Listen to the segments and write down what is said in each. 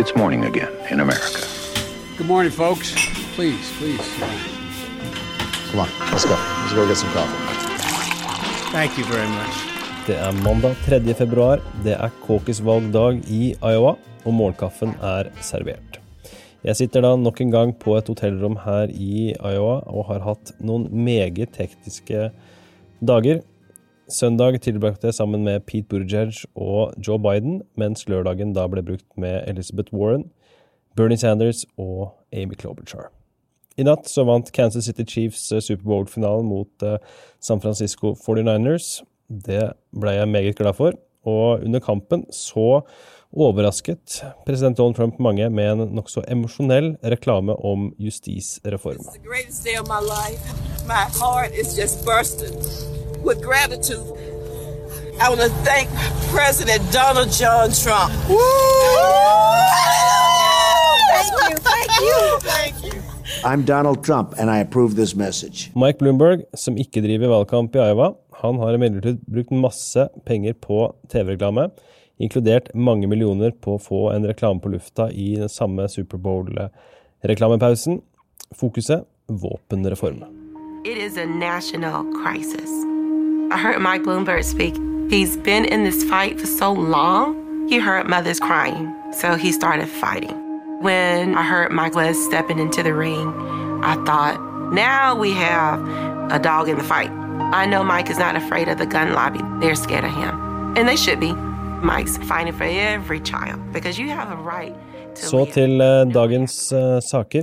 It's morning again in America. Good morning, folks. Please, please. Come on, let's go. Let's go get some coffee. Thank you very much. Det er mandag 3. februar. Det er caucus-valgdag i Iowa, og morgenkaffen er servert. Jeg sitter da nok en gang på et hotellrom her i Iowa og har hatt noen meget tekniske dager. Søndag tilbrakte jeg sammen med Pete Buttigieg og Joe Biden, mens lørdagen da ble brukt med Elizabeth Warren, Bernie Sanders og Amy Klobuchar. I natt så vant Kansas City Chiefs eh, Superbowl-finalen mot uh, San Francisco 49ers. Det ble jeg meget glad for. Og under kampen så overrasket president Donald Trump mange med en nokså emosjonell reklame om justisreform. With gratitude. I want to thank President Donald John Trump. Thank you, thank you. Thank you. I'm Donald Trump, and I approve this message. Mike Bloomberg, som ikke driver valgkamp i Iowa, han har imidlertid brukt masse penger på TV-reklame, inkludert mange millioner på å få en reklame på lufta i den samme Superbowl-reklamepausen. Fokuset våpenreform. It is a national crisis. I heard Mike Bloomberg speak. He's been in this fight for so long, he heard mothers crying, so he started fighting. When I heard Mike Les stepping into the ring, I thought, now we have a dog in the fight. I know Mike is not afraid of the gun lobby. They're scared of him. And they should be. Mike's fighting for every child because you have a right to Så live. til eh, dagens eh, saker.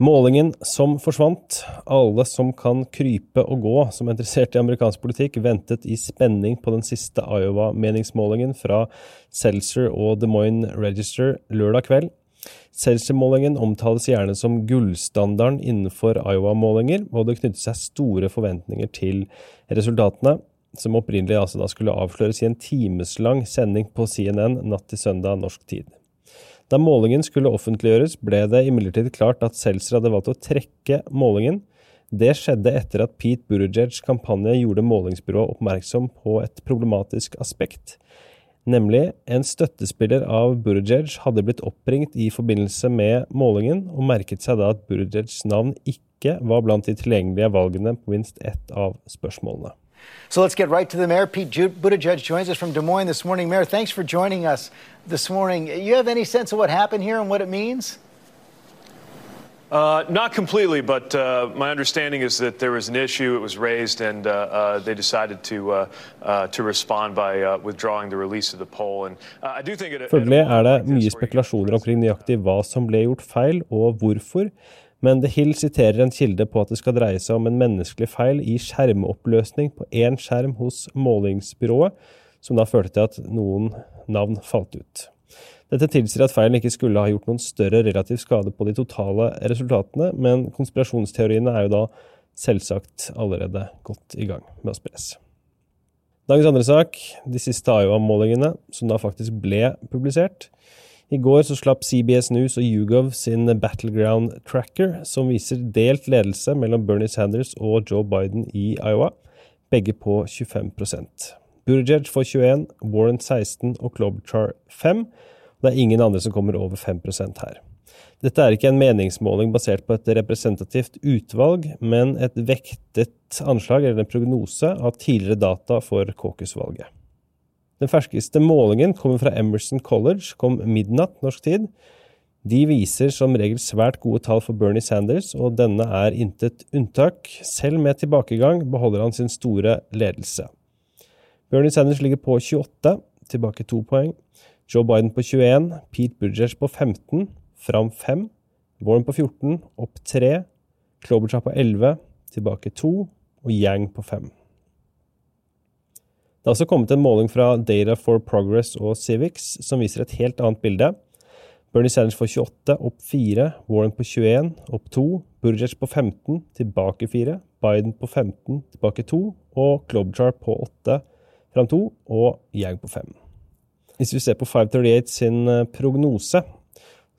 Målingen som forsvant. Alle som kan krype og gå som er interessert i amerikansk politikk, ventet i spenning på den siste Iowa-meningsmålingen fra Seltzer og Des Moines Register lørdag kveld. Seltzer-målingen omtales gjerne som gullstandarden innenfor Iowa-målinger, og det knyttet seg store forventninger til resultatene, som opprinnelig altså skulle avsløres i en timeslang sending på CNN natt til søndag norsk tid. Da målingen skulle offentliggjøres, ble det imidlertid klart at Seltzer hadde valgt å trekke målingen. Det skjedde etter at Pete Buttigiegs kampanje gjorde målingsbyrået oppmerksom på et problematisk aspekt. Nemlig, en støttespiller av Buttigieg hadde blitt oppringt i forbindelse med målingen, og merket seg da at Buttigiegs navn ikke var blant de tilgjengelige valgene på minst ett av spørsmålene. So let's get right to the mayor. Pete Ju- Buttigieg joins us from Des Moines this morning. Mayor, thanks for joining us this morning. You have any sense of what happened here and what it means? Uh, not completely, but uh, my understanding is that there was an issue. It was raised, and uh, uh, they decided to uh, uh, to respond by uh, withdrawing the release of the poll. And uh, I do think it. Følgelig er det mye spekulasjoner omkring nøyaktig hva som ble gjort feil, og hvorfor, men The Hill siterer en kilde på at det skal dreie seg om en menneskelig feil i skjermoppløsning på én skjerm hos målingsbyrået, som da førte til at noen navn falt ut. Dette tilsier at feilen ikke skulle ha gjort noen større relativ skade på de totale resultatene, men konspirasjonsteoriene er jo da selvsagt allerede godt i gang med å spres. Dagens andre sak, de siste Iowa-målingene, som da faktisk ble publisert. I går så slapp CBS News og YouGov sin Battleground Tracker, som viser delt ledelse mellom Bernie Sanders og Joe Biden i Iowa, begge på 25% Buttigieg får 21, Warren 16 og Klobuchar 5. Det er ingen andre som kommer over 5% her. Dette er ikke en meningsmåling basert på et representativt utvalg, men et vektet anslag eller en prognose av tidligere data for caucus-valget. Den ferskeste målingen kommer fra Emerson College, kom midnatt norsk tid. De viser som regel svært gode tall for Bernie Sanders, og denne er intet unntak. Selv med tilbakegang beholder han sin store ledelse. Bernie Sanders ligger på 28, tilbake to poeng. Joe Biden på 21, Pete Buttigieg på 15, fram 5, Warren på 14, opp 3, Klobuchar på 11, tilbake 2 og Yang på 5. Det har også kommet en måling fra Data for Progress og Civics som viser et helt annet bilde. Bernie Sanders får 28, opp 4, Warren på 21, opp 2, Buttigieg på 15, tilbake 4, Biden på 15, tilbake 2, og Klobuchar på 8, fram 2, og Yang på 5. Hvis vi ser på 538 sin eh, prognose,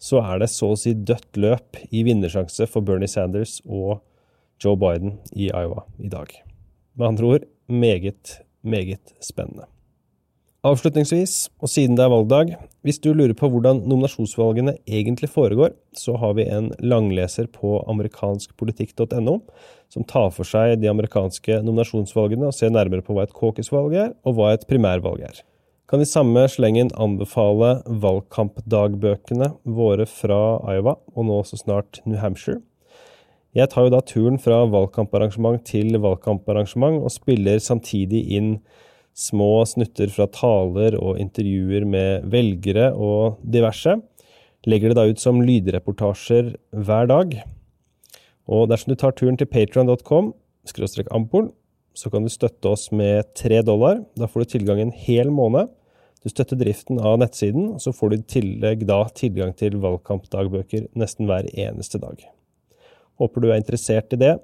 så er det så å si dødt løp i vinnersjanse for Bernie Sanders og Joe Biden i Iowa i dag. Med andre ord meget, meget spennende. Avslutningsvis, og siden det er valgdag, hvis du lurer på hvordan nominasjonsvalgene egentlig foregår, så har vi en langleser på amerikanskpolitikk.no som tar for seg de amerikanske nominasjonsvalgene og ser nærmere på hva et caucus-valg er, og hva et primærvalg er. Kan i samme slengen anbefale valgkampdagbøkene våre fra Iowa, og nå også snart New Hampshire. Jeg tar jo da turen fra valgkamparrangement til valgkamparrangement, og spiller samtidig inn små snutter fra taler og intervjuer med velgere og diverse. Legger det da ut som lydreportasjer hver dag. Og dersom du tar turen til patron.com, skråstrek ampol, så kan du støtte oss med tre dollar. Da får du tilgang en hel måned. Du støtter driften av nettsiden, og så får du i tillegg da tilgang til valgkampdagbøker nesten hver eneste dag. Håper du er interessert i det.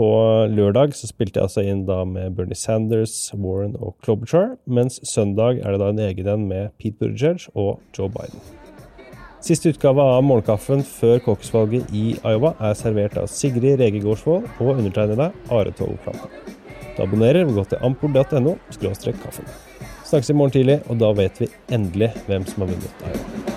På lørdag så spilte jeg altså inn da med Bernie Sanders, Warren og Klobuchar, mens søndag er det da en egen en med Pete Buttigieg og Joe Biden. Siste utgave av Morgenkaffen før caucusvalget i Iowa er servert av Sigrid Rege Gårdsvold og undertegnede Are Tove Klampe. Du abonnerer ved å gå til ampol.no kaffen. Snakkes i morgen tidlig, og da vet vi endelig hvem som har vunnet Iowa.